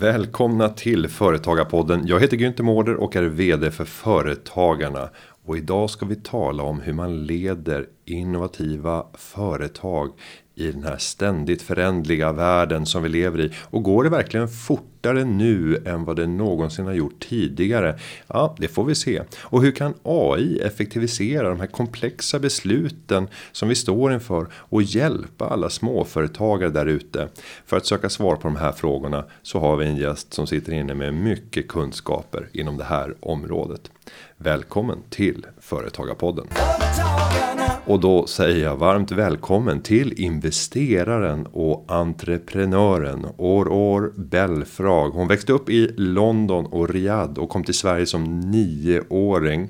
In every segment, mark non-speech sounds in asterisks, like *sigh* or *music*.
Välkomna till Företagarpodden. Jag heter Günther Mårder och är VD för Företagarna. Och idag ska vi tala om hur man leder innovativa företag i den här ständigt förändliga världen som vi lever i. Och går det verkligen fortare nu än vad det någonsin har gjort tidigare? Ja, det får vi se. Och hur kan AI effektivisera de här komplexa besluten som vi står inför och hjälpa alla småföretagare där ute? För att söka svar på de här frågorna så har vi en gäst som sitter inne med mycket kunskaper inom det här området. Välkommen till Företagarpodden. Och då säger jag varmt välkommen till investeraren och entreprenören Aurore Belfrage. Hon växte upp i London och Riyadh och kom till Sverige som nioåring.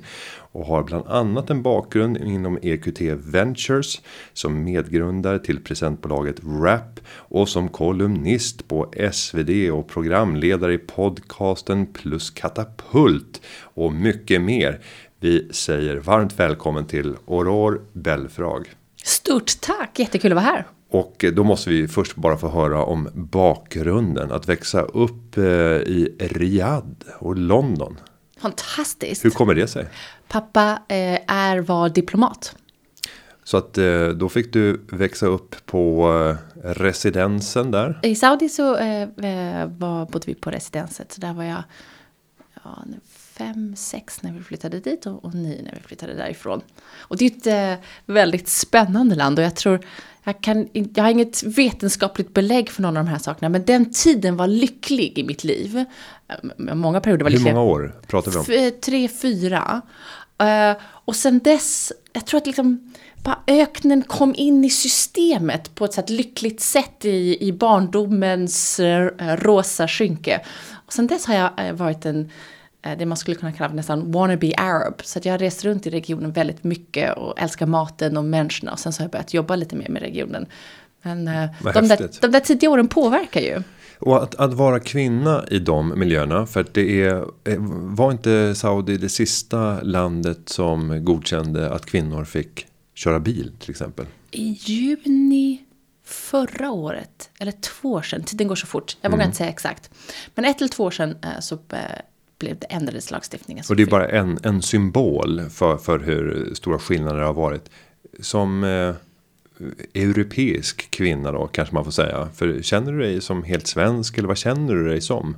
Och har bland annat en bakgrund inom EQT Ventures som medgrundare till presentbolaget Wrap och som kolumnist på SvD och programledare i podcasten plus katapult och mycket mer. Vi säger varmt välkommen till Aurore Belfrag. Stort tack, jättekul att vara här. Och då måste vi först bara få höra om bakgrunden. Att växa upp eh, i Riyadh och London. Fantastiskt. Hur kommer det sig? Pappa eh, är, var diplomat. Så att eh, då fick du växa upp på residensen där? I Saudi så var, bodde vi på residenset. Så där var jag ja, fem, sex när vi flyttade dit och, och nio när vi flyttade därifrån. Och det är ett eh, väldigt spännande land och jag tror, jag, kan, jag har inget vetenskapligt belägg för någon av de här sakerna, men den tiden var lycklig i mitt liv. Eh, många perioder var lyckliga. Hur många år pratar vi om? Eh, tre, fyra. Uh, och sen dess, jag tror att liksom bara öknen kom in i systemet på ett så lyckligt sätt i, i barndomens uh, rosa skynke. Och sen dess har jag varit en det man skulle kunna kalla nästan wannabe arab. Så att jag har rest runt i regionen väldigt mycket och älskar maten och människorna. Och sen så har jag börjat jobba lite mer med regionen. Men eh, de där, de där tidiga åren påverkar ju. Och att, att, vara kvinna i de miljöerna. För att det är, eh, var inte Saudi det sista landet som godkände att kvinnor fick köra bil till exempel? I juni förra året, eller två år sedan, tiden går så fort, jag vågar mm. inte säga exakt. Men ett eller två år sedan så blev det ändrades lagstiftningen. Och det är bara en, en symbol för, för hur stora skillnader det har varit. Som eh, europeisk kvinna då kanske man får säga. För känner du dig som helt svensk eller vad känner du dig som?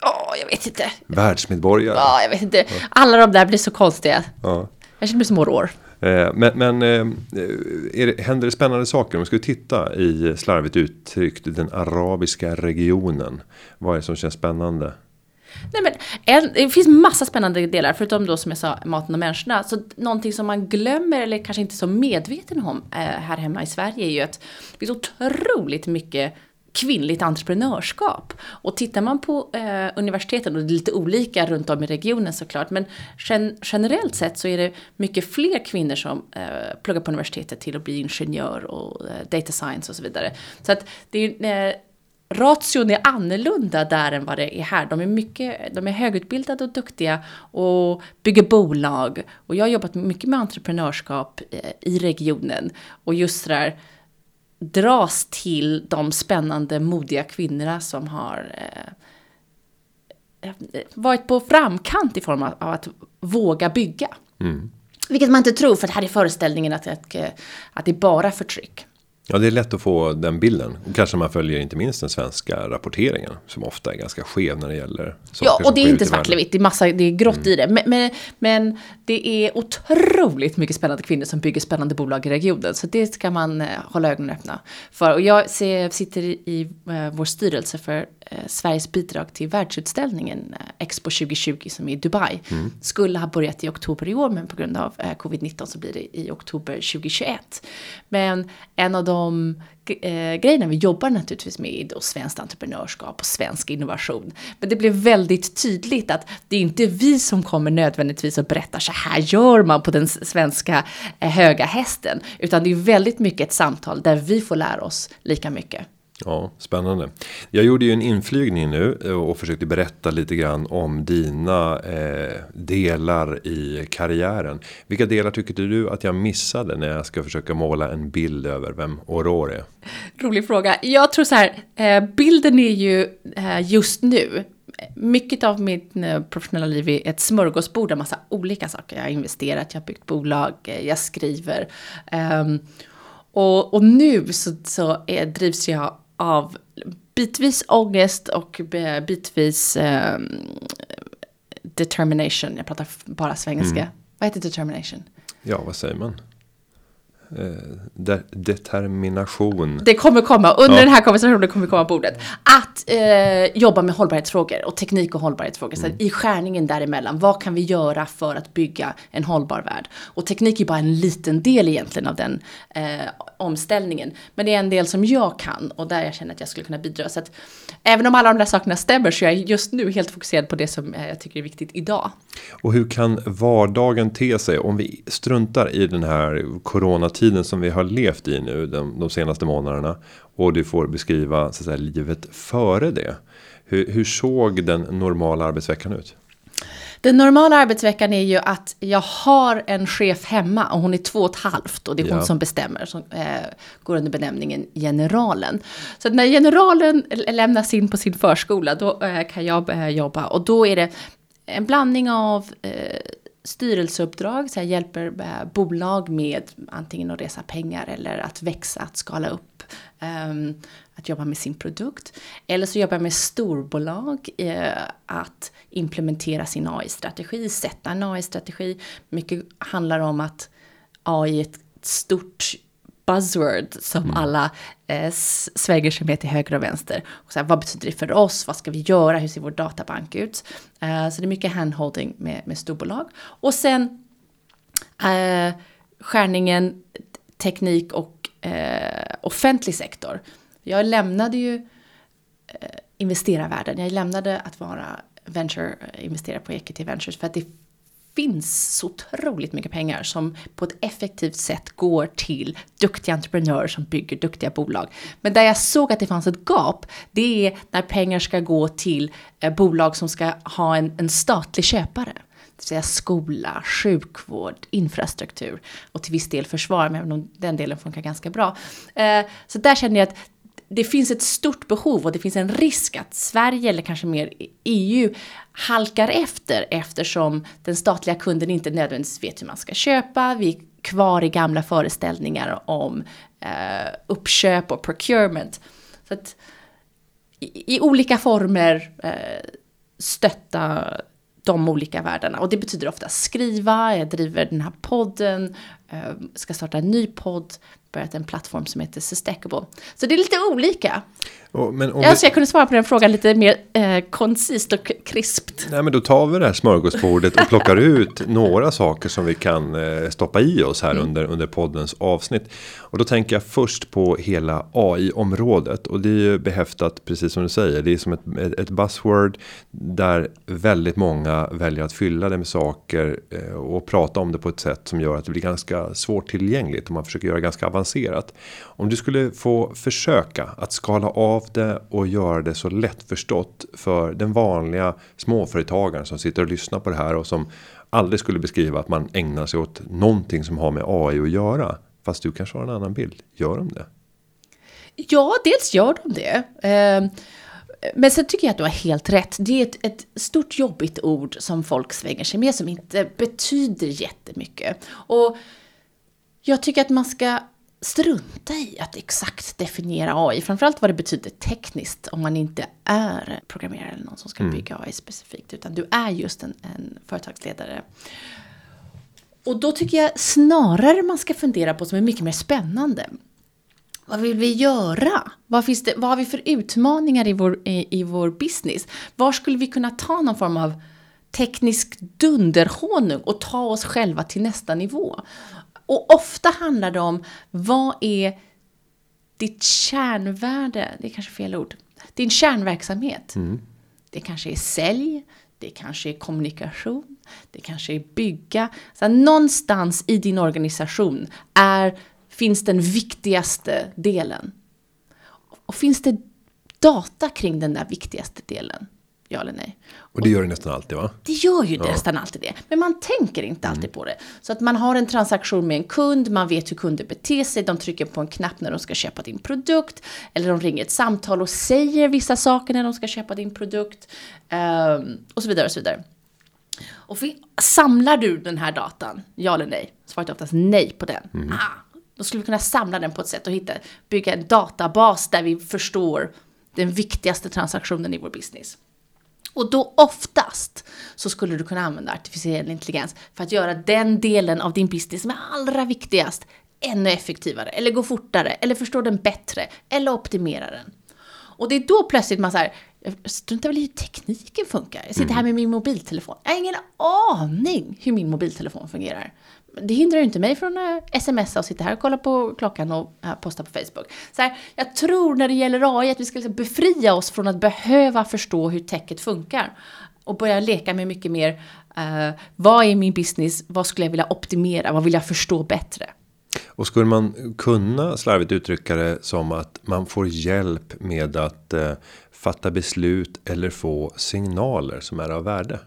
Ja, jag vet inte. Världsmedborgare? Ja, jag vet inte. Alla de där blir så konstiga. Ja. Jag känner mig som år. Eh, men, men eh, det, händer det spännande saker om vi skulle titta i slarvigt uttryckt den arabiska regionen? Vad är det som känns spännande? Nej, men en, det finns massa spännande delar, förutom då som jag sa, maten och människorna. Så någonting som man glömmer eller kanske inte är så medveten om eh, här hemma i Sverige är ju att det finns otroligt mycket kvinnligt entreprenörskap. Och tittar man på eh, universiteten, och det är lite olika runt om i regionen såklart, men gen generellt sett så är det mycket fler kvinnor som eh, pluggar på universitetet till att bli ingenjör och eh, data science och så vidare. Så att det är eh, ration är annorlunda där än vad det är här. De är, mycket, de är högutbildade och duktiga och bygger bolag. Och jag har jobbat mycket med entreprenörskap eh, i regionen. Och just sådär dras till de spännande, modiga kvinnorna som har eh, varit på framkant i form av att våga bygga. Mm. Vilket man inte tror, för det här är föreställningen att, att, att det är bara förtryck. Ja, det är lätt att få den bilden. Och kanske man följer inte minst den svenska rapporteringen. Som ofta är ganska skev när det gäller Ja, och det är inte svart vitt. Det är, massa, det är grått mm. i det. Men, men, men, det är otroligt mycket spännande kvinnor som bygger spännande bolag i regionen. Så det ska man eh, hålla ögonen öppna för. Och jag ser, sitter i uh, vår styrelse för uh, Sveriges bidrag till världsutställningen uh, Expo 2020 som är i Dubai. Mm. Skulle ha börjat i oktober i år, men på grund av covid-19 så blir det i oktober 2021. Men en av de eh, grejerna vi jobbar naturligtvis med då svenskt entreprenörskap och svensk innovation. Men det blev väldigt tydligt att det är inte vi som kommer nödvändigtvis och berättar så här gör man på den svenska eh, höga hästen, utan det är väldigt mycket ett samtal där vi får lära oss lika mycket. Ja, spännande. Jag gjorde ju en inflygning nu eh, och försökte berätta lite grann om dina eh, delar i karriären. Vilka delar tycker du att jag missade när jag ska försöka måla en bild över vem Aurore är? Rolig fråga. Jag tror så här, eh, bilden är ju eh, just nu mycket av mitt eh, professionella liv är ett smörgåsbord av massa olika saker. Jag har investerat, jag har byggt bolag, eh, jag skriver. Um, och, och, nu så, så är, drivs jag av bitvis ångest och bitvis um, determination. Jag pratar bara svengelska. Mm. Vad heter determination? Ja, vad säger man? Eh, de determination. Det kommer komma, under ja. den här konversationen kommer komma på ordet. Att eh, jobba med hållbarhetsfrågor och teknik och hållbarhetsfrågor. Mm. Så I skärningen däremellan, vad kan vi göra för att bygga en hållbar värld? Och teknik är bara en liten del egentligen av den eh, omställningen. Men det är en del som jag kan och där jag känner att jag skulle kunna bidra. Så att även om alla de där sakerna stämmer så är jag just nu helt fokuserad på det som eh, jag tycker är viktigt idag. Och hur kan vardagen te sig om vi struntar i den här coronatiden som vi har levt i nu de, de senaste månaderna och du får beskriva så säga, livet före det. Hur, hur såg den normala arbetsveckan ut? Den normala arbetsveckan är ju att jag har en chef hemma och hon är två och ett halvt och det är hon ja. som bestämmer som eh, går under benämningen generalen. Så när generalen lämnas in på sin förskola då eh, kan jag börja jobba och då är det en blandning av eh, styrelseuppdrag, så jag hjälper eh, bolag med antingen att resa pengar eller att växa, att skala upp, um, att jobba med sin produkt. Eller så jobbar jag med storbolag, eh, att implementera sin AI-strategi, sätta en AI-strategi. Mycket handlar om att AI är ett stort buzzword som mm. alla eh, svänger sig med till höger och vänster. Och så här, vad betyder det för oss? Vad ska vi göra? Hur ser vår databank ut? Eh, så det är mycket handholding med, med storbolag. Och sen eh, skärningen teknik och eh, offentlig sektor. Jag lämnade ju eh, investerarvärlden. Jag lämnade att vara venture-investerare på Equity Ventures för att det finns så otroligt mycket pengar som på ett effektivt sätt går till duktiga entreprenörer som bygger duktiga bolag. Men där jag såg att det fanns ett gap, det är när pengar ska gå till eh, bolag som ska ha en, en statlig köpare. Det vill säga skola, sjukvård, infrastruktur och till viss del försvar, även om den delen funkar ganska bra. Eh, så där känner jag att det finns ett stort behov och det finns en risk att Sverige eller kanske mer EU halkar efter eftersom den statliga kunden inte nödvändigtvis vet hur man ska köpa. Vi är kvar i gamla föreställningar om eh, uppköp och procurement. Så att i, i olika former eh, stötta de olika världarna. Och det betyder ofta skriva, jag driver den här podden, eh, ska starta en ny podd, börjat en plattform som heter Sustainable. Så det är lite olika. Och, men om jag önskar vi... jag kunde svara på den frågan lite mer eh, koncist och krispt. Nej, men då tar vi det här smörgåsbordet och plockar ut *laughs* några saker som vi kan eh, stoppa i oss här mm. under, under poddens avsnitt. Och då tänker jag först på hela AI-området. Och det är ju behäftat, precis som du säger, det är som ett, ett buzzword. Där väldigt många väljer att fylla det med saker eh, och prata om det på ett sätt som gör att det blir ganska svårt tillgängligt. Och man försöker göra ganska avancerat. Om du skulle få försöka att skala av av det och göra det så lättförstått för den vanliga småföretagaren som sitter och lyssnar på det här och som aldrig skulle beskriva att man ägnar sig åt någonting som har med AI att göra. Fast du kanske har en annan bild. Gör de det? Ja, dels gör de det. Ehm, men sen tycker jag att du har helt rätt. Det är ett, ett, stort jobbigt ord som folk svänger sig med som inte betyder jättemycket. Och jag tycker att man ska strunta i att exakt definiera AI, framförallt vad det betyder tekniskt om man inte är programmerare eller någon som ska mm. bygga AI specifikt, utan du är just en, en företagsledare. Och då tycker jag snarare man ska fundera på som är mycket mer spännande. Vad vill vi göra? Vad, finns det, vad har vi för utmaningar i vår, i, i vår business? Var skulle vi kunna ta någon form av teknisk dunderhonung och ta oss själva till nästa nivå? Och ofta handlar det om vad är ditt kärnvärde, det är kanske fel ord, din kärnverksamhet. Mm. Det kanske är sälj, det kanske är kommunikation, det kanske är bygga. Så någonstans i din organisation är, finns den viktigaste delen. Och finns det data kring den där viktigaste delen? Ja eller nej? Och det gör det nästan alltid va? Det gör ju nästan alltid det. Men man tänker inte alltid på det. Så att man har en transaktion med en kund, man vet hur kunder beter sig, de trycker på en knapp när de ska köpa din produkt. Eller de ringer ett samtal och säger vissa saker när de ska köpa din produkt. ehm, och så vidare och så vidare. Och samlar du den här datan? Ja eller nej? Svaret är oftast nej på den. Ah, då skulle vi kunna samla den på ett sätt och hitta, bygga en databas där vi förstår den viktigaste transaktionen i vår business. Och då oftast så skulle du kunna använda artificiell intelligens för att göra den delen av din business som är allra viktigast ännu effektivare, eller gå fortare, eller förstå den bättre, eller optimera den. Och det är då plötsligt man säger, jag struntar väl i hur tekniken funkar. Jag sitter här med min mobiltelefon. Jag har ingen aning hur min mobiltelefon fungerar. Det hindrar ju inte mig från att smsa och sitta här och kolla på klockan och eh, posta på Facebook. Så här, jag tror när det gäller AI att vi ska liksom befria oss från att behöva förstå hur täcket funkar. Och börja leka med mycket mer, uh, vad är min business, vad skulle jag vilja optimera, vad vill jag förstå bättre? Och skulle man kunna slarvigt uttrycka det som att man får hjälp med att uh, fatta beslut eller få signaler som är av värde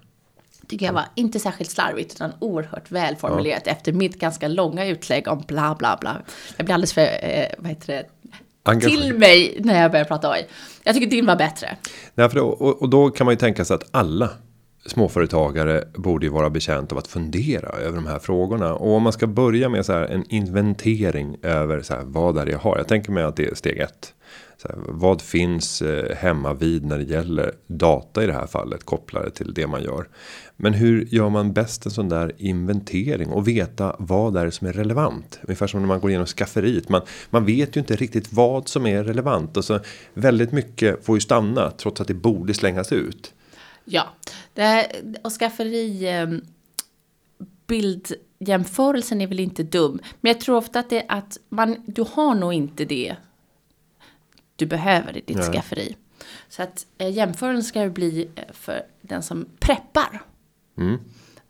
tycker jag var inte särskilt slarvigt utan oerhört välformulerat efter mitt ganska långa utlägg om bla bla bla. Jag blir alldeles för, eh, vad heter det, Engage- till mig när jag börjar prata AI. Jag tycker din var bättre. Nej, för då, och, och då kan man ju tänka sig att alla småföretagare borde ju vara betjänt av att fundera över de här frågorna. Och om man ska börja med så här en inventering över så här, vad är det jag har? Jag tänker mig att det är steg ett. Så här, vad finns eh, hemma vid när det gäller data i det här fallet kopplade till det man gör. Men hur gör man bäst en sån där inventering och veta vad är det som är relevant? Ungefär som när man går igenom skafferiet. Man, man vet ju inte riktigt vad som är relevant och så väldigt mycket får ju stanna trots att det borde slängas ut. Ja, det här, och skafferi eh, bildjämförelsen är väl inte dum. Men jag tror ofta att det att man, du har nog inte det du behöver i ditt Nej. skafferi. Så att eh, jämförelsen ska bli eh, för den som preppar. Mm.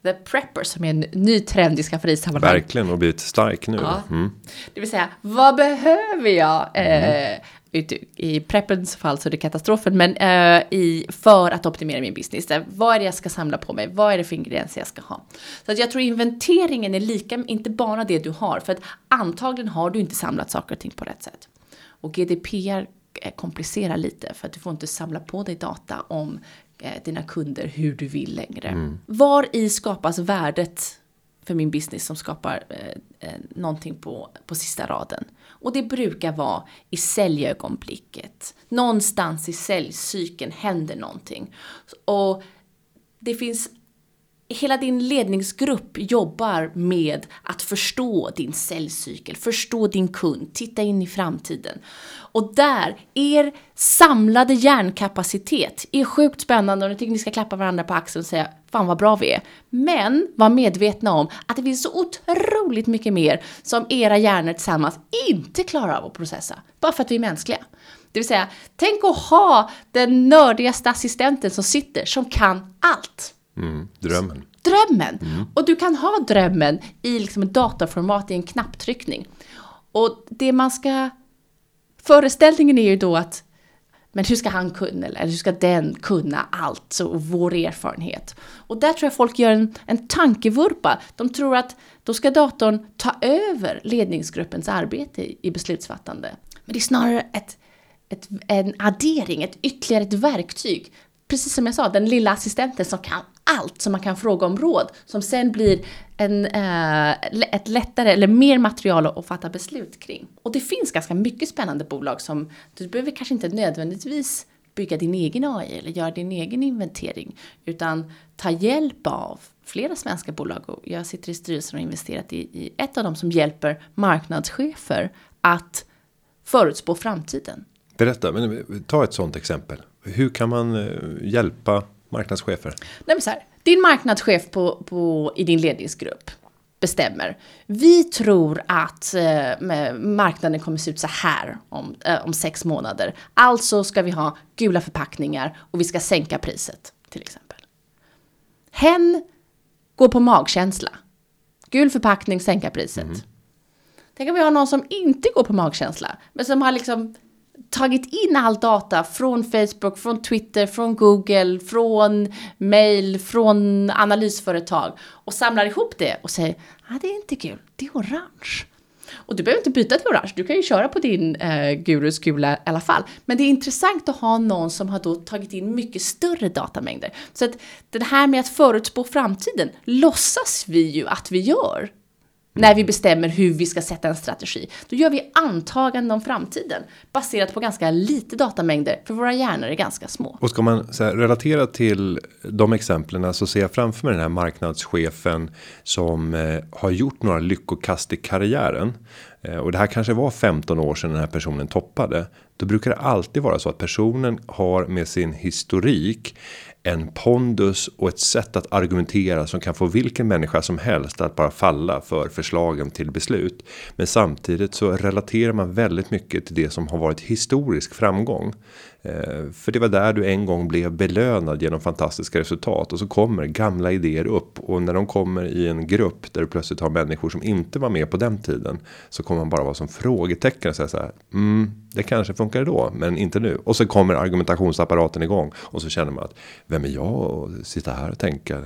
The prepper som är en ny trend i skafferisammanhang. Verkligen och blivit stark nu. Ja. Mm. Det vill säga, vad behöver jag? Eh, ut- I preppens fall så är det katastrofen, men eh, i, för att optimera min business. Där, vad är det jag ska samla på mig? Vad är det för ingredienser jag ska ha? Så att jag tror inventeringen är lika, inte bara det du har, för att antagligen har du inte samlat saker och ting på rätt sätt. Och GDPR eh, komplicerar lite, för att du får inte samla på dig data om eh, dina kunder hur du vill längre. Var i skapas värdet för min business som skapar eh, eh, någonting på, på sista raden. Och det brukar vara i säljögonblicket. Någonstans i säljcykeln händer någonting. Och det finns Hela din ledningsgrupp jobbar med att förstå din säljcykel, förstå din kund, titta in i framtiden. Och där, er samlade hjärnkapacitet är sjukt spännande och jag tycker ni ska klappa varandra på axeln och säga fan vad bra vi är. Men var medvetna om att det finns så otroligt mycket mer som era hjärnor tillsammans inte klarar av att processa. Bara för att vi är mänskliga. Det vill säga, tänk att ha den nördigaste assistenten som sitter, som kan allt Mm. Drömmen. drömmen. Och du kan ha drömmen i liksom dataformat i en knapptryckning. Och det man ska... Föreställningen är ju då att men hur ska han kunna, eller hur ska den kunna allt, så vår erfarenhet? Och där tror jag folk gör en, en tankevurpa. De tror att då ska datorn ta över ledningsgruppens arbete i, i beslutsfattande. Men det är snarare ett, ett, en addering, ett ytterligare ett verktyg. Precis som jag sa, den lilla assistenten som kan allt som man kan fråga om råd. Som sen blir en, eh, ett lättare eller mer material att fatta beslut kring. Och det finns ganska mycket spännande bolag som du behöver kanske inte nödvändigtvis bygga din egen AI eller göra din egen inventering. Utan ta hjälp av flera svenska bolag. Och jag sitter i styrelsen och har investerat i, i ett av dem som hjälper marknadschefer att förutspå framtiden. Berätta, men ta ett sånt exempel. Hur kan man eh, hjälpa marknadschefer? Nej, men så här, din marknadschef på, på, i din ledningsgrupp bestämmer. Vi tror att eh, marknaden kommer se ut så här om, eh, om sex månader. Alltså ska vi ha gula förpackningar och vi ska sänka priset till exempel. Hen går på magkänsla. Gul förpackning, sänka priset. Tänk om vi har någon som inte går på magkänsla, men som har liksom tagit in all data från Facebook, från Twitter, från Google, från mail, från analysföretag och samlar ihop det och säger ah, det är inte gult, det är orange. Och du behöver inte byta till orange, du kan ju köra på din eh, Gurus gula i alla fall. Men det är intressant att ha någon som har då tagit in mycket större datamängder. Så att det här med att förutspå framtiden låtsas vi ju att vi gör när vi bestämmer hur vi ska sätta en strategi. Då gör vi antaganden om framtiden baserat på ganska lite datamängder för våra hjärnor är ganska små. Och ska man här, relatera till de exemplen så ser jag framför mig den här marknadschefen som eh, har gjort några lyckokast i karriären. Eh, och det här kanske var 15 år sedan den här personen toppade. Då brukar det alltid vara så att personen har med sin historik en pondus och ett sätt att argumentera som kan få vilken människa som helst att bara falla för förslagen till beslut. Men samtidigt så relaterar man väldigt mycket till det som har varit historisk framgång. Eh, för det var där du en gång blev belönad genom fantastiska resultat och så kommer gamla idéer upp och när de kommer i en grupp där du plötsligt har människor som inte var med på den tiden så kommer man bara vara som frågetecken och säga så här. Mm, det kanske funkar då, men inte nu. Och så kommer argumentationsapparaten igång och så känner man att vem är jag och sitta här och tänka.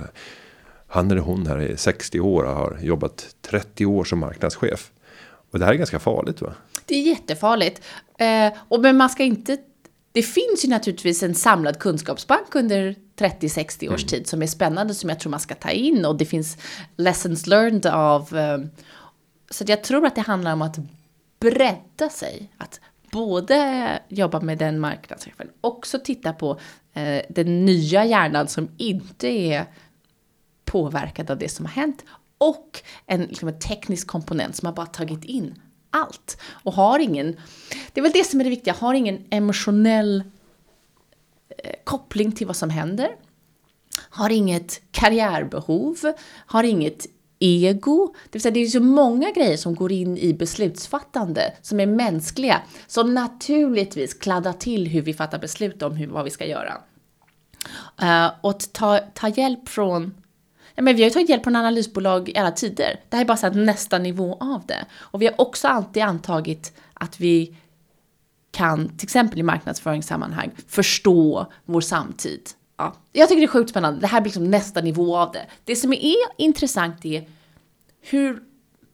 Han eller hon här är 60 år och har jobbat 30 år som marknadschef. Och det här är ganska farligt va? Det är jättefarligt. Eh, och men man ska inte det finns ju naturligtvis en samlad kunskapsbank under 30-60 års mm. tid som är spännande som jag tror man ska ta in och det finns lessons learned av. Eh, så jag tror att det handlar om att bredda sig, att både jobba med den marknadschefen, också titta på eh, den nya hjärnan som inte är påverkad av det som har hänt och en, liksom en teknisk komponent som har bara tagit in allt och har ingen, det är väl det som är det viktiga, har ingen emotionell eh, koppling till vad som händer, har inget karriärbehov, har inget ego. Det vill säga det är så många grejer som går in i beslutsfattande som är mänskliga, som naturligtvis kladdar till hur vi fattar beslut om hur, vad vi ska göra. Uh, och ta, ta hjälp från men vi har ju tagit hjälp från analysbolag i alla tider. Det här är bara så nästa nivå av det. Och vi har också alltid antagit att vi kan, till exempel i marknadsföringssammanhang, förstå vår samtid. Ja, jag tycker det är sjukt spännande. Det här blir liksom nästa nivå av det. Det som är intressant är hur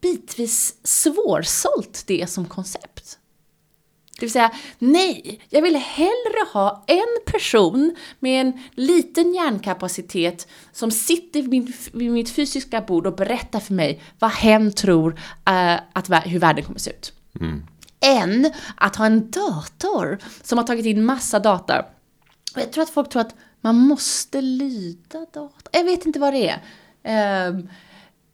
bitvis svårsålt det är som koncept. Det vill säga, nej, jag vill hellre ha en person med en liten hjärnkapacitet som sitter vid, min, vid mitt fysiska bord och berättar för mig vad hen tror uh, att, hur världen kommer se ut. Mm. Än att ha en dator som har tagit in massa data. Och jag tror att folk tror att man måste lyda data. Jag vet inte vad det är. Um,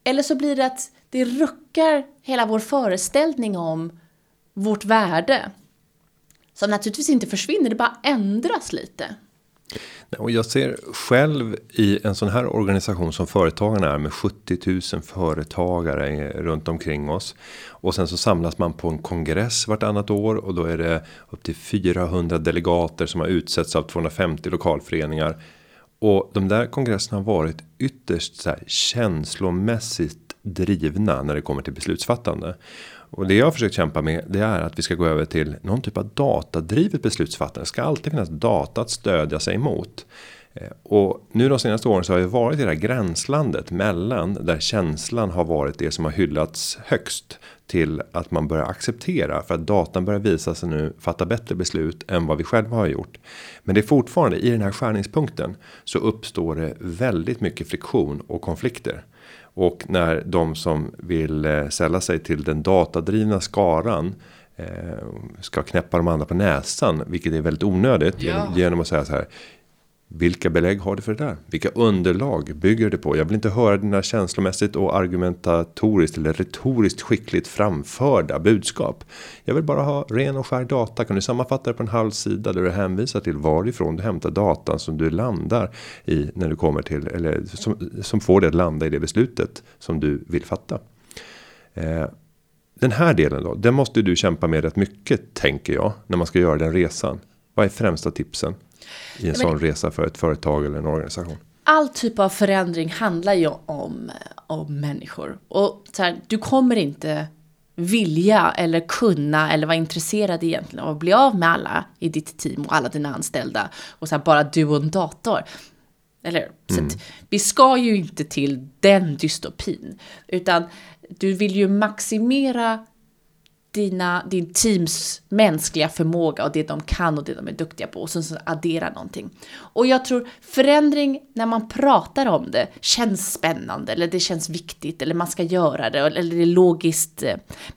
eller så blir det att det ruckar hela vår föreställning om vårt värde. Som naturligtvis inte försvinner, det bara ändras lite. Och jag ser själv i en sån här organisation som Företagarna är med 70 000 företagare runt omkring oss. Och sen så samlas man på en kongress vartannat år och då är det upp till 400 delegater som har utsetts av 250 lokalföreningar. Och de där kongresserna har varit ytterst så här känslomässigt drivna när det kommer till beslutsfattande. Och det jag har försökt kämpa med det är att vi ska gå över till någon typ av datadrivet beslutsfattande. Det ska alltid finnas data att stödja sig mot. Eh, och nu de senaste åren så har vi varit i det här gränslandet mellan där känslan har varit det som har hyllats högst till att man börjar acceptera för att datan börjar visa sig nu fatta bättre beslut än vad vi själva har gjort. Men det är fortfarande i den här skärningspunkten så uppstår det väldigt mycket friktion och konflikter. Och när de som vill eh, sälla sig till den datadrivna skaran eh, ska knäppa de andra på näsan, vilket är väldigt onödigt ja. genom att säga så här. Vilka belägg har du för det där? Vilka underlag bygger det på? Jag vill inte höra dina känslomässigt och argumentatoriskt eller retoriskt skickligt framförda budskap. Jag vill bara ha ren och skär data. Kan du sammanfatta det på en halv sida där du hänvisar till varifrån du hämtar datan som du landar i när du kommer till eller som, som får dig att landa i det beslutet som du vill fatta. Eh, den här delen då, den måste du kämpa med rätt mycket tänker jag när man ska göra den resan. Vad är främsta tipsen? I en sån resa för ett företag eller en organisation? All typ av förändring handlar ju om, om människor. Och så här, du kommer inte vilja eller kunna eller vara intresserad egentligen av att bli av med alla i ditt team och alla dina anställda och så här bara du och en dator. Eller mm. Så vi ska ju inte till den dystopin, utan du vill ju maximera dina, din teams mänskliga förmåga och det de kan och det de är duktiga på och sen så addera någonting. Och jag tror förändring när man pratar om det känns spännande eller det känns viktigt eller man ska göra det eller det är logiskt.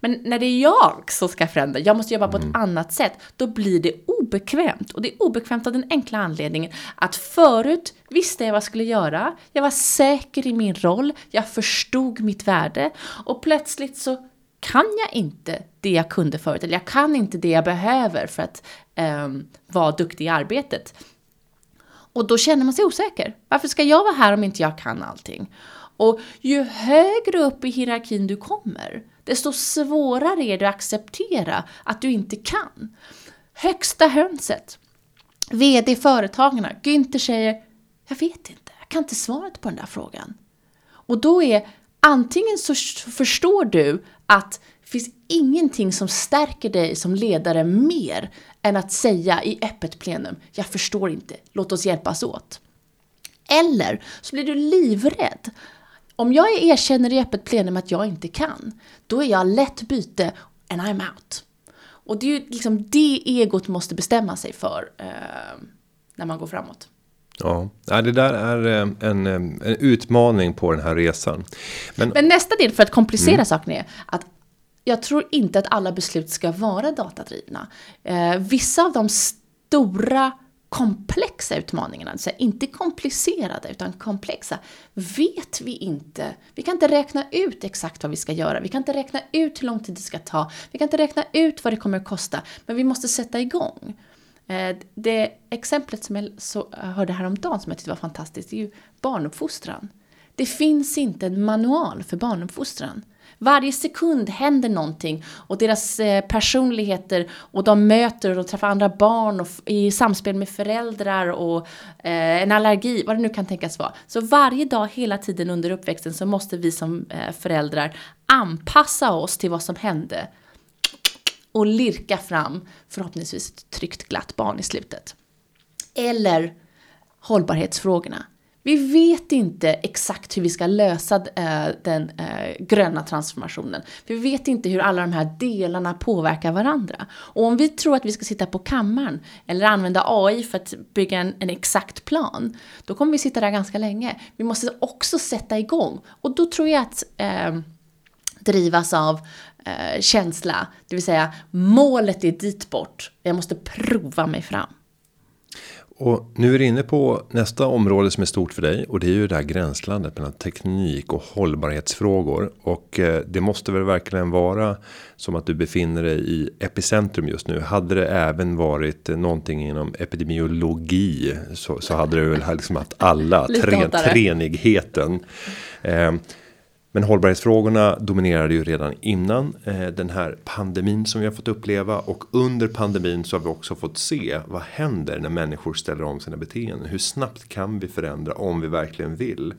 Men när det är jag som ska förändra, jag måste jobba på ett mm. annat sätt, då blir det obekvämt. Och det är obekvämt av den enkla anledningen att förut visste jag vad jag skulle göra, jag var säker i min roll, jag förstod mitt värde och plötsligt så kan jag inte det jag kunde förut, eller jag kan inte det jag behöver för att um, vara duktig i arbetet. Och då känner man sig osäker. Varför ska jag vara här om inte jag kan allting? Och ju högre upp i hierarkin du kommer, desto svårare är det att acceptera att du inte kan. Högsta hönset, VD Företagarna, Günther säger Jag vet inte, jag kan inte svaret på den där frågan. Och då är antingen så förstår du att det finns ingenting som stärker dig som ledare mer än att säga i öppet plenum, jag förstår inte, låt oss hjälpas åt. Eller så blir du livrädd. Om jag erkänner i öppet plenum att jag inte kan, då är jag lätt byte and I'm out. Och det är ju liksom det egot måste bestämma sig för eh, när man går framåt. Ja, det där är eh, en, eh, en utmaning på den här resan. Men, Men nästa del för att komplicera mm. saken är att jag tror inte att alla beslut ska vara datadrivna. Eh, vissa av de stora komplexa utmaningarna, alltså inte komplicerade utan komplexa, vet vi inte. Vi kan inte räkna ut exakt vad vi ska göra, vi kan inte räkna ut hur lång tid det ska ta, vi kan inte räkna ut vad det kommer att kosta, men vi måste sätta igång. Eh, det exemplet som jag så, eh, hörde häromdagen som jag tyckte var fantastiskt, det är ju barnuppfostran. Det finns inte en manual för barnuppfostran. Varje sekund händer någonting och deras eh, personligheter och de möter och de träffar andra barn och i samspel med föräldrar och en allergi, vad det nu kan tänkas vara. Så varje dag, hela tiden under uppväxten så måste vi som föräldrar anpassa oss till vad som hände och lirka fram förhoppningsvis ett tryggt glatt barn i slutet. Eller hållbarhetsfrågorna. Vi vet inte exakt hur vi ska lösa eh, den eh, gröna transformationen. Vi vet inte hur alla de här delarna påverkar varandra. Och om vi tror att vi ska sitta på kammaren eller använda AI för att bygga en, en exakt plan, då kommer vi sitta där ganska länge. Vi måste också sätta igång. Och då tror jag att eh, drivas av eh, känsla. Det vill säga målet är dit bort. Jag måste prova mig fram. Och nu är du inne på nästa område som är stort för dig och det är ju det här gränslandet mellan teknik och hållbarhetsfrågor och eh, det måste väl verkligen vara som att du befinner dig i epicentrum just nu. Hade det även varit någonting inom epidemiologi så, så hade det väl liksom haft alla tre, treenigheten. Eh, men hållbarhetsfrågorna dominerade ju redan innan eh, den här pandemin som vi har fått uppleva och under pandemin så har vi också fått se vad händer när människor ställer om sina beteenden. Hur snabbt kan vi förändra om vi verkligen vill?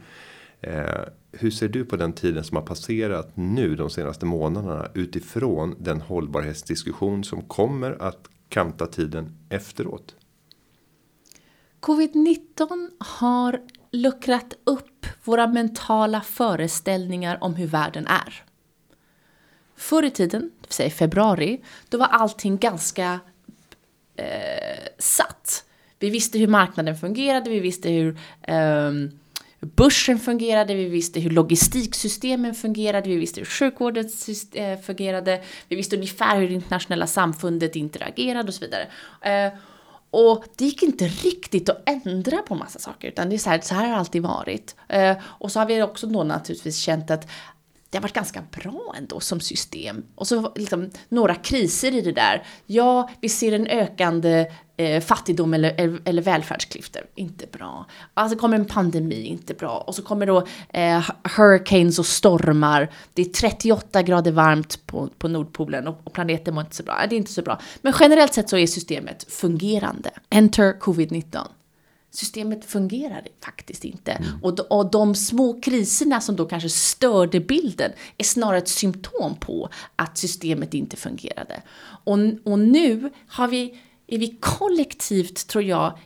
Eh, hur ser du på den tiden som har passerat nu de senaste månaderna utifrån den hållbarhetsdiskussion som kommer att kanta tiden efteråt? Covid-19 har luckrat upp våra mentala föreställningar om hur världen är. Förr i tiden, det vill säga i februari, då var allting ganska eh, satt. Vi visste hur marknaden fungerade, vi visste hur eh, börsen fungerade, vi visste hur logistiksystemen fungerade, vi visste hur sjukvården eh, fungerade, vi visste ungefär hur det internationella samfundet interagerade och så vidare. Eh, och det gick inte riktigt att ändra på massa saker, utan det är så här, så här har det alltid varit. Eh, och så har vi också då naturligtvis känt att det har varit ganska bra ändå som system. Och så liksom några kriser i det där. Ja, vi ser en ökande eh, fattigdom eller, eller välfärdsklyftor. Inte bra. Alltså kommer en pandemi, inte bra. Och så kommer då eh, hurricanes och stormar. Det är 38 grader varmt på, på Nordpolen och, och planeten mår inte så bra. Det är inte så bra. Men generellt sett så är systemet fungerande. Enter covid-19. systemet fungerar faktiskt inte. Mm. Och, de, och de små kriserna som då kanske störde bilden är snarare ett symptom på att systemet inte fungerade. Och, och nu har vi, är vi kollektivt, tror jag,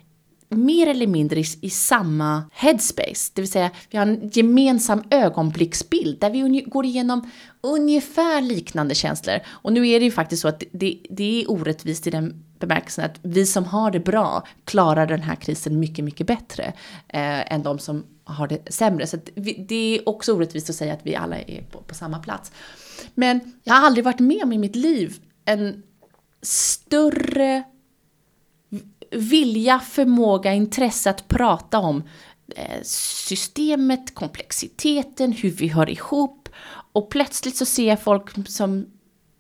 mer eller mindre i, i, samma headspace. Det vill säga, vi har en gemensam ögonblicksbild där vi går igenom ungefär liknande känslor. Och nu är det ju faktiskt så att det, det är orättvist i den bemärkelsen att vi som har det bra klarar den här krisen mycket, mycket bättre eh, än de som har det sämre. Så vi, det är också orättvist att säga att vi alla är på, på samma plats. Men jag har aldrig varit med om i mitt liv en större vilja, förmåga, intresse att prata om eh, systemet, komplexiteten, hur vi hör ihop. Och plötsligt så ser jag folk som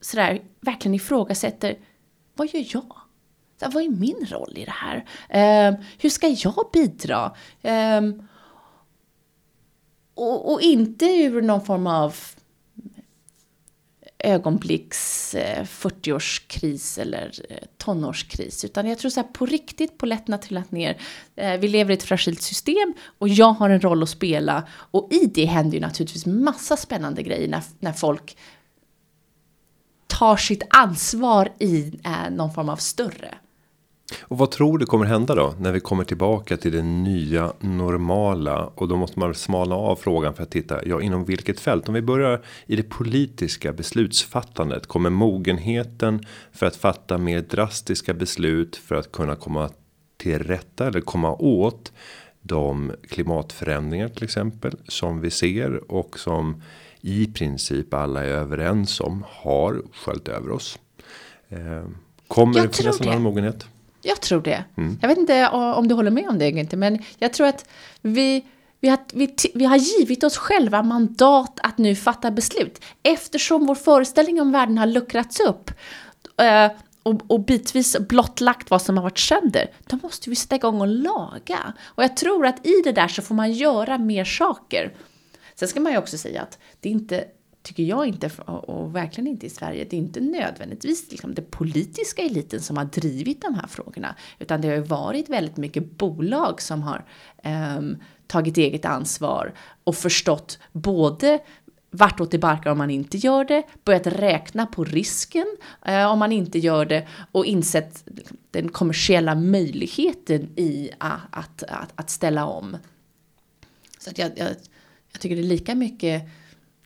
sådär verkligen ifrågasätter, vad gör jag? Så, vad är min roll i det här? Eh, hur ska jag bidra? Eh, och, och, inte ur någon form av ögonblicks 40-årskris eller eh, tonårskris. Utan jag tror så här på riktigt har trillat ner. Eh, vi lever i ett fragilt system och jag har en roll att spela. Och i det händer ju naturligtvis massa spännande grejer när, när folk tar sitt ansvar i eh, någon form av större och vad tror du kommer hända då när vi kommer tillbaka till det nya normala och då måste man smalna av frågan för att titta ja inom vilket fält om vi börjar i det politiska beslutsfattandet kommer mogenheten för att fatta mer drastiska beslut för att kunna komma till rätta eller komma åt de klimatförändringar till exempel som vi ser och som i princip alla är överens om har sköljt över oss. Eh, kommer det finnas en annan mogenhet? Jag tror det. Mm. Jag vet inte om du håller med om det, inte, men jag tror att vi, vi, har, vi, vi har givit oss själva mandat att nu fatta beslut. Eftersom vår föreställning om världen har luckrats upp eh, och, och bitvis blottlagt vad som har varit sönder, då måste vi sätta igång och laga. Och jag tror att i det där så får man göra mer saker. Sen ska man ju också säga att det är inte tycker jag inte, och verkligen inte i Sverige, det är inte nödvändigtvis liksom den politiska eliten som har drivit de här frågorna, utan det har ju varit väldigt mycket bolag som har um, tagit eget ansvar och förstått både vartåt det barkar om man inte gör det, börjat räkna på risken eh, om man inte gör det och insett den kommersiella möjligheten i att, att, att, att ställa om. Så att jag, jag, jag tycker det är lika mycket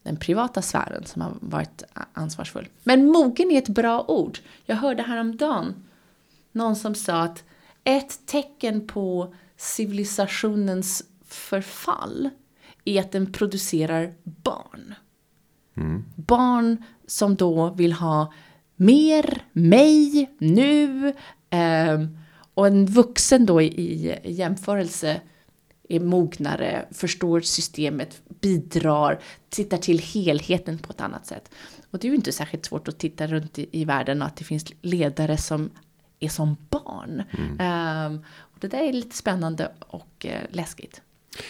den privata sfären som har varit ansvarsfull. Men mogen är ett bra ord. Jag hörde häromdagen någon som sa att ett tecken på civilisationens förfall är att den producerar barn. Mm. Barn som då vill ha mer, mig, nu. Eh, och en vuxen då i, i jämförelse är mognare, förstår systemet, bidrar, tittar till helheten på ett annat sätt. Och det är ju inte särskilt svårt att titta runt i, i världen och att det finns ledare som är som barn. Mm. Um, och det där är lite spännande och uh, läskigt.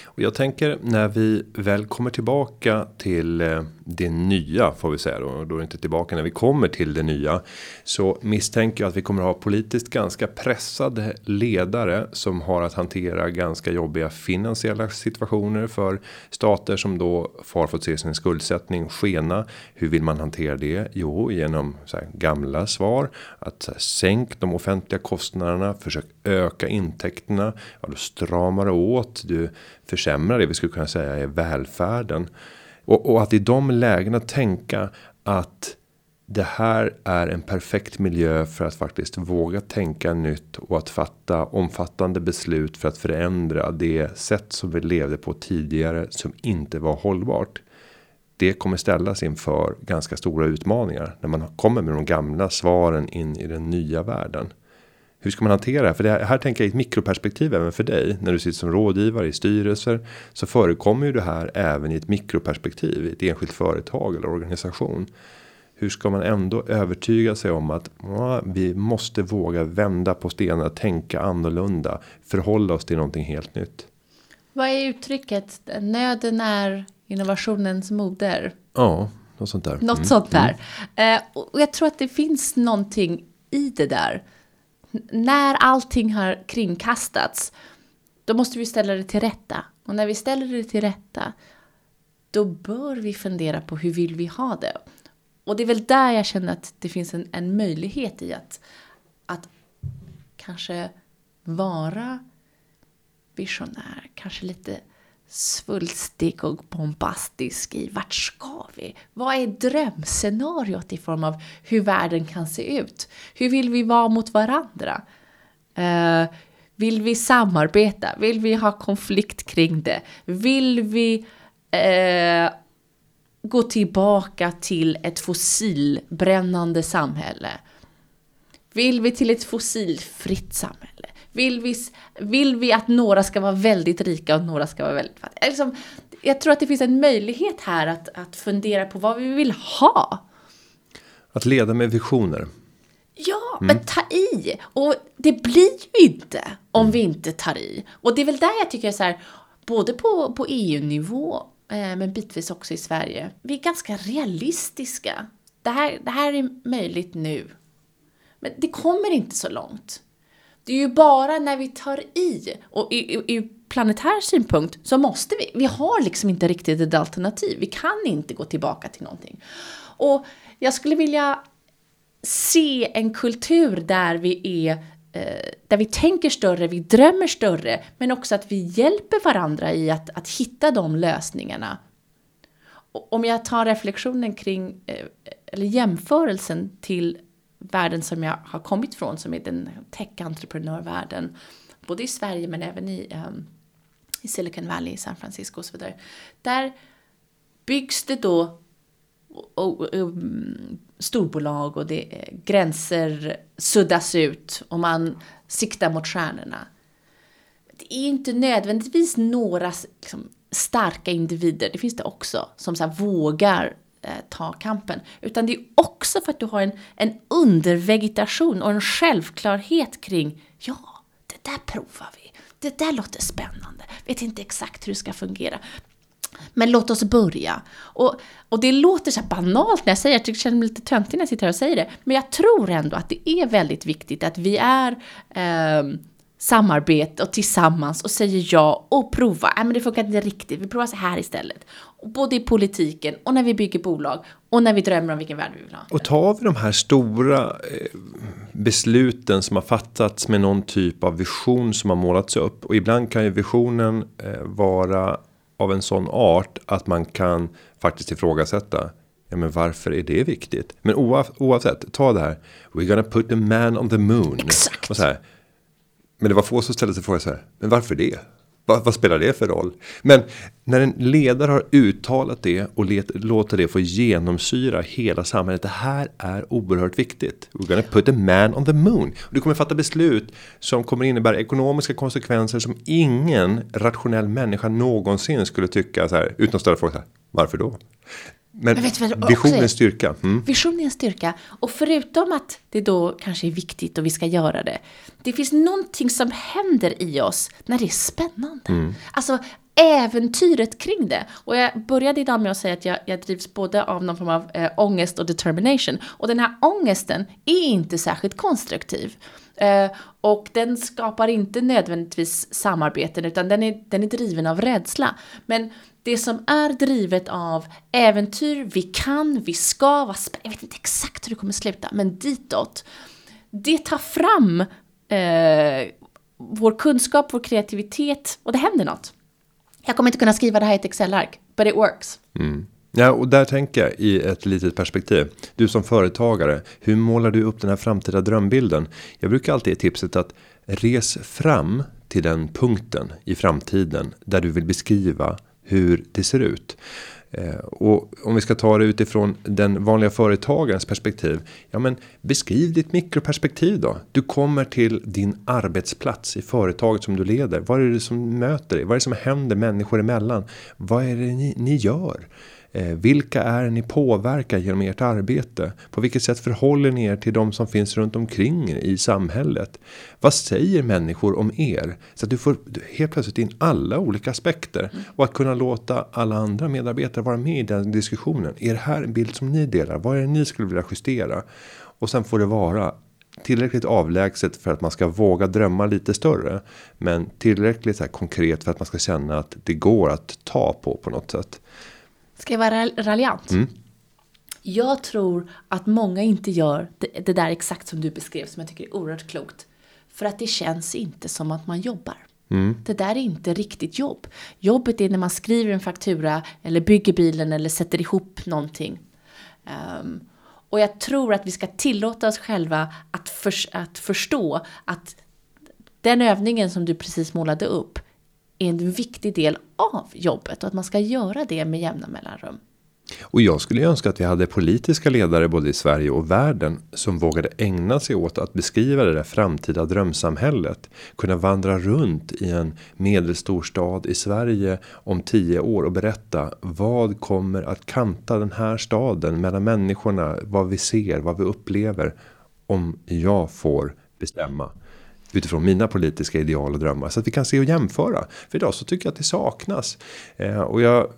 Och jag tänker när vi väl kommer tillbaka till eh, det nya får vi säga då. och Då är det inte tillbaka när vi kommer till det nya. Så misstänker jag att vi kommer ha politiskt ganska pressade ledare som har att hantera ganska jobbiga finansiella situationer för stater som då har fått se sin skuldsättning skena. Hur vill man hantera det? Jo, genom så här gamla svar att här, sänk de offentliga kostnaderna, försök öka intäkterna. Ja, då stramar det åt. Du försämrar det vi skulle kunna säga är välfärden. Och, och att i de lägena tänka att det här är en perfekt miljö för att faktiskt våga tänka nytt och att fatta omfattande beslut för att förändra det sätt som vi levde på tidigare som inte var hållbart. Det kommer ställas inför ganska stora utmaningar när man kommer med de gamla svaren in i den nya världen. Hur ska man hantera det? För det här, här tänker jag i ett mikroperspektiv även för dig. När du sitter som rådgivare i styrelser. Så förekommer ju det här även i ett mikroperspektiv. I ett enskilt företag eller organisation. Hur ska man ändå övertyga sig om att ja, vi måste våga vända på stenar, tänka annorlunda, förhålla oss till någonting helt nytt. Vad är uttrycket? Nöden är innovationens moder. Ja, något sånt där. Något mm. sånt där. Mm. Eh, och jag tror att det finns någonting i det där när allting har kringkastats, då måste vi ställa det till rätta. Och när vi ställer det till rätta, då bör vi fundera på hur vill vi ha det. Och det är väl där jag känner att det finns en, en möjlighet i att, att kanske vara visionär, kanske lite svulstig och bombastisk i vart ska vi? Vad är drömscenariot i form av hur världen kan se ut? Hur vill vi vara mot varandra? Uh, vill vi samarbeta? Vill vi ha konflikt kring det? Vill vi uh, gå tillbaka till ett fossilbrännande samhälle? Vill vi till ett fossilfritt samhälle? Vill vi, vill vi att några ska vara väldigt rika och några ska vara väldigt fattiga? Liksom, jag tror att det finns en möjlighet här att, att fundera på vad vi vill ha. Att leda med visioner. Ja, mm. men ta i! Och det blir ju inte om mm. vi inte tar i. Och det är väl där jag tycker så här, både på, på EU-nivå, eh, men bitvis också i Sverige, vi är ganska realistiska. Det här, det här är möjligt nu. Men det kommer inte så långt. Det är ju bara när vi tar i, och ur planetär synpunkt så måste vi. Vi har liksom inte riktigt ett alternativ. Vi kan inte gå tillbaka till någonting. Och jag skulle vilja se en kultur där vi är eh, där vi tänker större, vi drömmer större, men också att vi hjälper varandra i att, att hitta de lösningarna. Om jag tar reflektionen kring, eh, eller jämförelsen till världen som jag har kommit från, som är den tech-entreprenörvärlden, både i Sverige men även i, um, i Silicon Valley, San Francisco och så vidare. Där byggs det då och, och, um, storbolag och det, eh, gränser suddas ut och man siktar mot stjärnorna. Det är inte nödvändigtvis några liksom, starka individer, det finns det också, som så vågar eh, ta kampen. Utan det är också för att du har en, en undervegetation och en självklarhet kring ja, det där provar vi. Det där låter spännande. Vet inte exakt hur det ska fungera. Men låt oss börja. Och, och det låter så banalt när jag säger det, jag känner mig lite töntig när jag sitter här och säger det. Men jag tror ändå att det är väldigt viktigt att vi är eh, samarbete och tillsammans och säger ja och prova. Nej, men det funkar inte riktigt. Vi provar så här istället. Både i politiken och när vi bygger bolag och när vi drömmer om vilken värld vi vill ha. Och tar vi de här stora eh, besluten som har fattats med någon typ av vision som har målats upp och ibland kan ju visionen eh, vara av en sån art att man kan faktiskt ifrågasätta. Ja, men varför är det viktigt? Men oavsett, ta det här. We're gonna put the man on the moon. Exakt. Och så här, men det var få som ställde sig frågan så här. Men varför det? Vad, vad, spelar det för roll? Men när en ledare har uttalat det och let, låter det få genomsyra hela samhället. Det här är oerhört viktigt. We're gonna put a man on the moon. Du kommer fatta beslut som kommer innebära ekonomiska konsekvenser som ingen rationell människa någonsin skulle tycka så här. Utan att ställa frågan. Varför då? Men, Men visionens styrka. Mm. Visionens styrka. Och förutom att det då kanske är viktigt och vi ska göra det. Det finns någonting som händer i oss när det är spännande. Mm. Alltså äventyret kring det. Och jag började idag med att säga att jag, jag drivs både av någon form av äh, ångest och determination. Och den här ångesten är inte särskilt konstruktiv. Uh, och den skapar inte nödvändigtvis samarbeten utan den är, den är driven av rädsla. Men det som är drivet av äventyr, vi kan, vi ska, vad jag vet inte exakt hur det kommer sluta, men ditåt. Det tar fram eh, vår kunskap, vår kreativitet och det händer något. Jag kommer inte kunna skriva det här i ett Excel-ark, but it works. Mm. Ja, och där tänker jag i ett litet perspektiv. Du som företagare, hur målar du upp den här framtida drömbilden? Jag brukar alltid ge tipset att res fram till den punkten i framtiden där du vill beskriva hur det ser ut. Eh, och om vi ska ta det utifrån den vanliga företagarens perspektiv. Ja, men beskriv ditt mikroperspektiv då. Du kommer till din arbetsplats i företaget som du leder. Vad är det som möter dig? Vad är det som händer människor emellan? Vad är det ni, ni gör? Eh, vilka är ni påverkar genom ert arbete? På vilket sätt förhåller ni er till de som finns runt omkring er i samhället? Vad säger människor om er? Så att du får helt plötsligt in alla olika aspekter. Mm. Och att kunna låta alla andra medarbetare vara med i den diskussionen. Är det här en bild som ni delar? Vad är det ni skulle vilja justera? Och sen får det vara tillräckligt avlägset för att man ska våga drömma lite större. Men tillräckligt så konkret för att man ska känna att det går att ta på på något sätt. Ska jag vara raljant? Mm. Jag tror att många inte gör det, det där exakt som du beskrev som jag tycker är oerhört klokt. För att det känns inte som att man jobbar. Det där är inte riktigt jobb. Jobbet är när man skriver en faktura eller bygger bilen eller sätter ihop någonting. Um, och jag tror att vi ska tillåta oss själva att, för, att förstå att den övningen som du precis målade upp är en viktig del av jobbet och att man ska göra det med jämna mellanrum. Och jag skulle önska att vi hade politiska ledare både i Sverige och världen som vågade ägna sig åt att beskriva det där framtida drömsamhället. Kunna vandra runt i en medelstor stad i Sverige om tio år och berätta vad kommer att kanta den här staden mellan människorna, vad vi ser, vad vi upplever om jag får bestämma utifrån mina politiska ideal och drömmar. Så att vi kan se och jämföra. För idag så tycker jag att det saknas. Eh, och jag eh,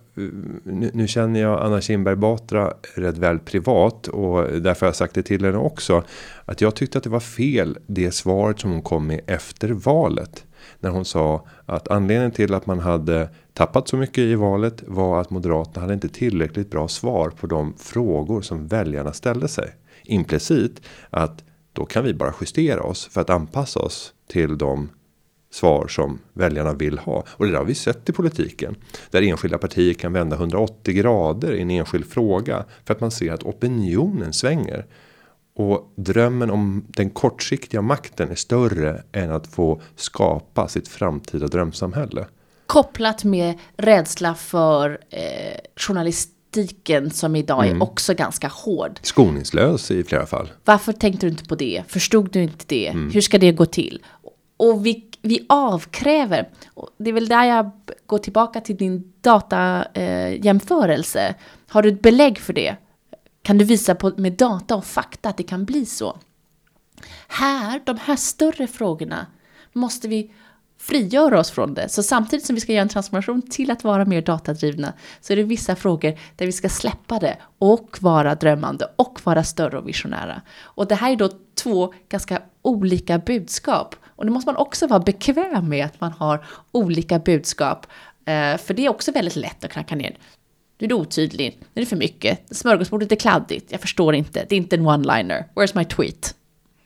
nu, nu, känner jag Anna Kinberg Batra rätt väl privat. Och därför har jag sagt det till henne också. Att jag tyckte att det var fel det svaret som hon kom med efter valet. När hon sa att anledningen till att man hade tappat så mycket i valet var att Moderaterna hade inte tillräckligt bra svar på de frågor som väljarna ställde sig. Implicit att då kan vi bara justera oss för att anpassa oss till de svar som väljarna vill ha. Och det där har vi sett i politiken. Där enskilda partier kan vända 180 grader i en enskild fråga. För att man ser att opinionen svänger. Och drömmen om den kortsiktiga makten är större än att få skapa sitt framtida drömsamhälle. Kopplat med rädsla för eh, journalist kritiken som idag mm. är också ganska hård. Skoningslös i flera fall. Varför tänkte du inte på det? Förstod du inte det? Mm. Hur ska det gå till? Och vi, vi avkräver, det är väl där jag går tillbaka till din datajämförelse. Eh, Har du ett belägg för det? Kan du visa på, med data och fakta att det kan bli så? Här, de här större frågorna, måste vi frigöra oss från det. Så samtidigt som vi ska göra en transformation till att vara mer datadrivna så är det vissa frågor där vi ska släppa det och vara drömmande och vara större och visionära. Och det här är då två ganska olika budskap. Och det måste man också vara bekväm med att man har olika budskap. Eh, för det är också väldigt lätt att knacka ner. Nu är det otydlig, nu är det för mycket, smörgåsbordet är kladdigt, jag förstår inte, det är inte en one-liner, where's my tweet?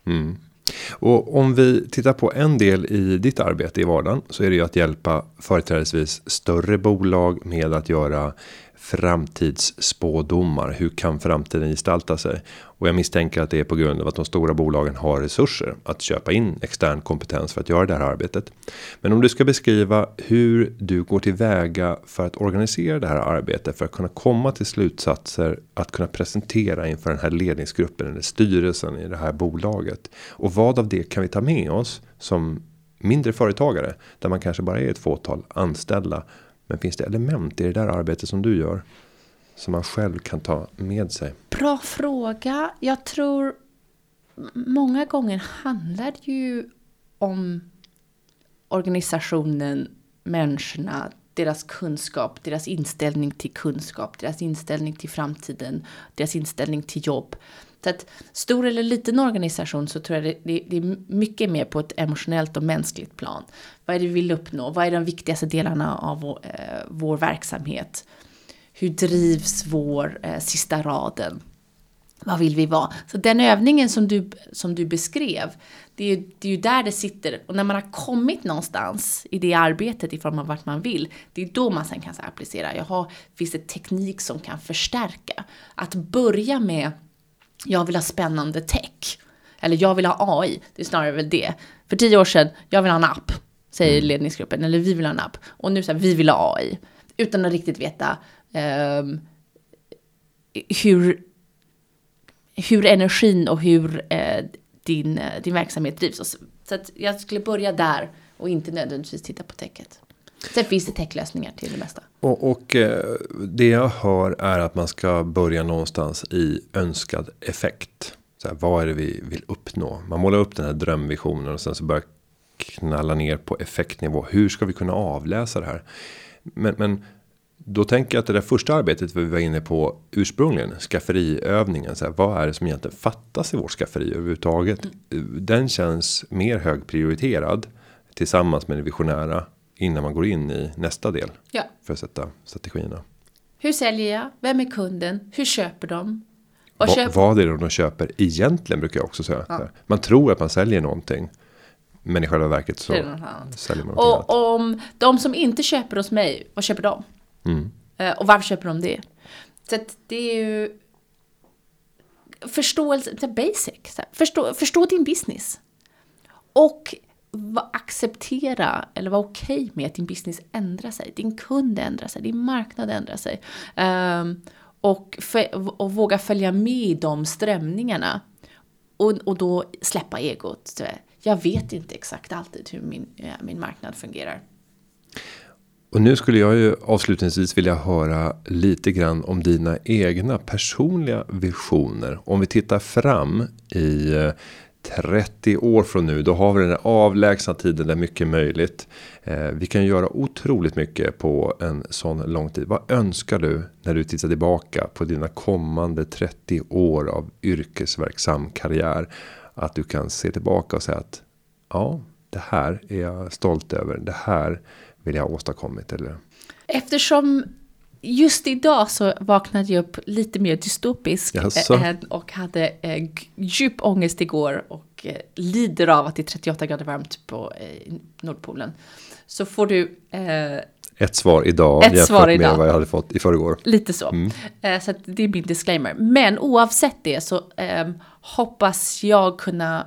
Mm. Och om vi tittar på en del i ditt arbete i vardagen så är det ju att hjälpa företrädesvis större bolag med att göra framtidsspådomar. Hur kan framtiden gestalta sig? Och jag misstänker att det är på grund av att de stora bolagen har resurser att köpa in extern kompetens för att göra det här arbetet. Men om du ska beskriva hur du går tillväga för att organisera det här arbetet för att kunna komma till slutsatser att kunna presentera inför den här ledningsgruppen eller styrelsen i det här bolaget och vad av det kan vi ta med oss som mindre företagare där man kanske bara är ett fåtal anställda men finns det element i det där arbetet som du gör? Som man själv kan ta med sig? Bra fråga. Jag tror många gånger handlar det ju om organisationen, människorna, deras kunskap, deras inställning till kunskap, deras inställning till framtiden, deras inställning till jobb. Så att stor eller liten organisation så tror jag det, det, det, är mycket mer på ett emotionellt och mänskligt plan. Vad är det vi vill uppnå? Vad är de viktigaste delarna av vår, eh, vår verksamhet? Hur drivs vår eh, sista raden? Vad vill vi vara? Så den övningen som du, som du beskrev, det är, ju, det är ju där det sitter. Och när man har kommit någonstans i det arbetet i form av vart man vill, det är då man sen kan applicera. Jaha, finns det teknik som kan förstärka? Att börja med jag vill ha spännande tech. Eller jag vill ha AI, det är snarare väl det. För tio år sedan, jag vill ha en app, säger mm. ledningsgruppen. Eller vi vill ha en app. Och nu säger vi vill ha AI. Utan att riktigt veta um, hur, hur energin och hur uh, din, uh, din verksamhet drivs. Så att jag skulle börja där och inte nödvändigtvis titta på techet. Sen finns det techlösningar till det mesta. Och, och eh, det jag hör är att man ska börja någonstans i önskad effekt. Så här, vad är det vi vill uppnå? Man målar upp den här drömvisionen och sen så börjar knalla ner på effektnivå. Hur ska vi kunna avläsa det här? Men, men då tänker jag att det där första arbetet vi var inne på ursprungligen skafferiövningen. Så här, vad är det som egentligen fattas i vårt skafferi överhuvudtaget? Mm. Den känns mer högprioriterad tillsammans med det visionära innan man går in i nästa del. Ja. För att sätta strategierna. Hur säljer jag? Vem är kunden? Hur köper de? Vad, köper... vad är det de köper egentligen brukar jag också säga. Ja. Man tror att man säljer någonting. Men i själva verket så säljer man Och annat. om de som inte köper hos mig, vad köper de? Mm. Eh, och varför köper de det? Så att det är ju förståelse, basic. Förstå, förstå din business. Och acceptera eller vara okej okay med att din business ändrar sig. Din kund ändrar sig, din marknad ändrar sig. Um, och, och våga följa med i de strömningarna. Och, och då släppa egot. Jag vet inte exakt alltid hur min, eh, min marknad fungerar. Och nu skulle jag ju avslutningsvis vilja höra lite grann om dina egna personliga visioner. Om vi tittar fram i eh, 30 år från nu, då har vi den här avlägsna tiden där mycket är möjligt. Eh, vi kan göra otroligt mycket på en sån lång tid. Vad önskar du när du tittar tillbaka på dina kommande 30 år av yrkesverksam karriär? Att du kan se tillbaka och säga att ja, det här är jag stolt över. Det här vill jag ha åstadkommit eller? Eftersom just idag så vaknade jag upp lite mer dystopisk Jaså. och hade eh, djup ångest igår och eh, lider av att det är 38 grader varmt på eh, Nordpolen. Så får du ett svar idag ett jämfört svar idag. med vad jag hade fått i förrgår. Lite så. Mm. Så det är min disclaimer. Men oavsett det så eh, hoppas jag kunna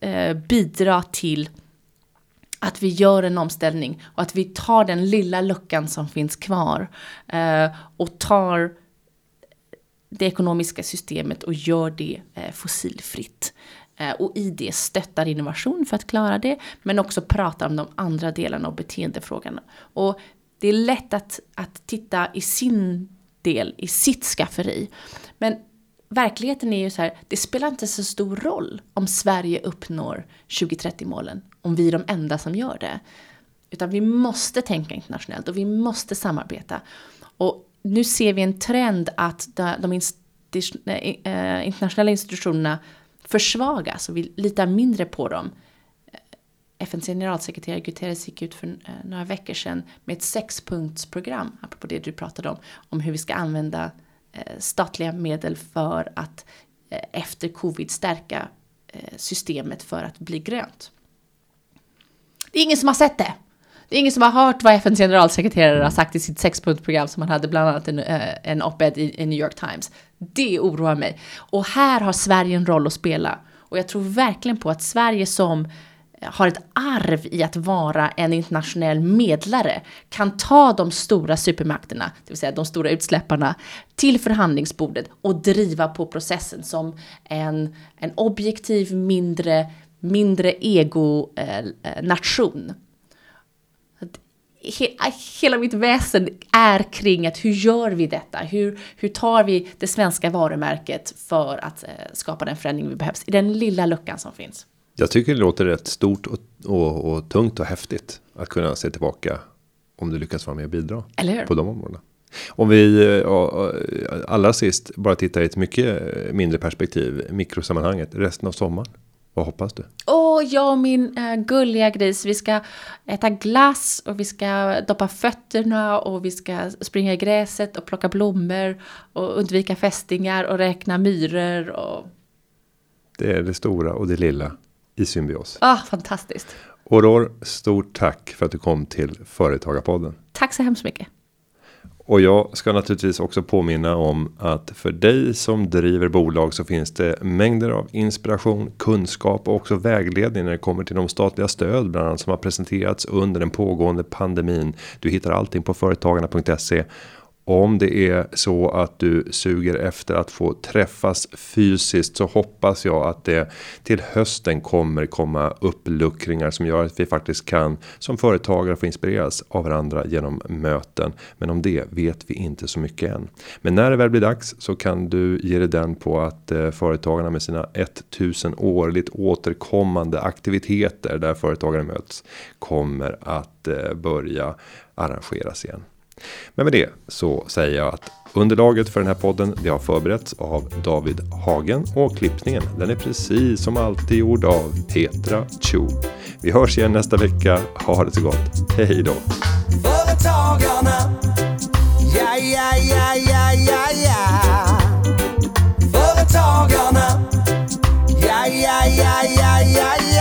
eh, bidra till att vi gör en omställning och att vi tar den lilla luckan som finns kvar eh, och tar det ekonomiska systemet och gör det eh, fossilfritt. Eh, och i det stöttar innovation för att klara det, men också pratar om de andra delarna och beteendefrågorna. Och det är lätt att, att titta i sin del, i sitt skafferi. Men verkligheten är ju så här, det spelar inte så stor roll om Sverige uppnår 2030-målen, om vi är de enda som gör det. Utan vi måste tänka internationellt och vi måste samarbeta. Och nu ser vi en trend att de eh, internationella institutionerna försvagas och vi litar mindre på dem. Eh, FNs generalsekreterare Guterres gick ut för eh, några veckor sedan med ett sexpunktsprogram, apropå det du pratade om, om hur vi ska använda statliga medel för att efter covid stärka systemet för att bli grönt. Det är ingen som har sett det. Det är ingen som har hört vad FNs generalsekreterare har sagt i sitt sexpunktsprogram som han hade bland annat en, eh, en op-ed i, i New York Times. Det oroar mig. Och här har Sverige en roll att spela. Och jag tror verkligen på att Sverige som har ett arv i att vara en internationell medlare kan ta de stora supermakterna, det vill säga de stora utsläpparna, till förhandlingsbordet och driva på processen som en, en objektiv, mindre, mindre ego-nation. Hela mitt väsen är kring att hur gör vi detta? Hur, hur tar vi det svenska varumärket för att skapa den förändring vi behövs i den lilla luckan som finns? Jag tycker det låter rätt stort och, och, och, tungt och häftigt att kunna se tillbaka om du lyckas vara med och bidra på de områdena. Om vi allra sist bara tittar i ett mycket mindre perspektiv, mikrosammanhanget, resten av sommaren. Vad hoppas du? Åh, jag och min äh, gulliga gris, vi ska äta glass och vi ska doppa fötterna och vi ska springa i gräset och plocka blommor och undvika fästingar och räkna myror och... Det är det stora och det lilla i symbios. Ah, fantastiskt. Aurore, stort tack för att du kom till Företagarpodden. Tack så hemskt mycket. Och jag ska naturligtvis också påminna om att för dig som driver bolag så finns det mängder av inspiration, kunskap och också vägledning när det kommer till de statliga stöd bland annat som har presenterats under den pågående pandemin. Du hittar allting på företagarna.se om det är så att du suger efter att få träffas fysiskt så hoppas jag att det till hösten kommer komma uppluckringar som gör att vi faktiskt kan som företagare få inspireras av varandra genom möten. Men om det vet vi inte så mycket än. Men när det väl blir dags så kan du ge dig den på att eh, företagarna med sina 1000 årligt återkommande aktiviteter där företagare möts kommer att eh, börja arrangeras igen. Men med det så säger jag att underlaget för den här podden det har förberetts av David Hagen och klippningen den är precis som alltid gjord av Petra Chu. Vi hörs igen nästa vecka. Ha det så gott. Hej då! Företagarna, ja, ja, ja, ja, ja, ja. Företagarna, ja, ja, ja, ja, ja, ja.